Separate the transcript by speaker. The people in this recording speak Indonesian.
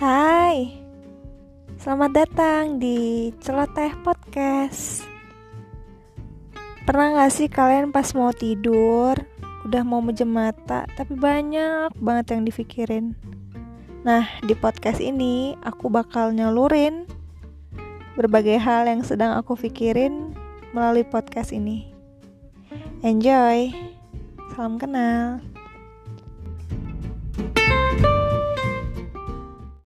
Speaker 1: Hai, selamat datang di Celoteh Podcast. Pernah gak sih kalian pas mau tidur, udah mau mejem mata, tapi banyak banget yang dipikirin? Nah, di podcast ini aku bakal nyalurin berbagai hal yang sedang aku pikirin melalui podcast ini. Enjoy, salam kenal.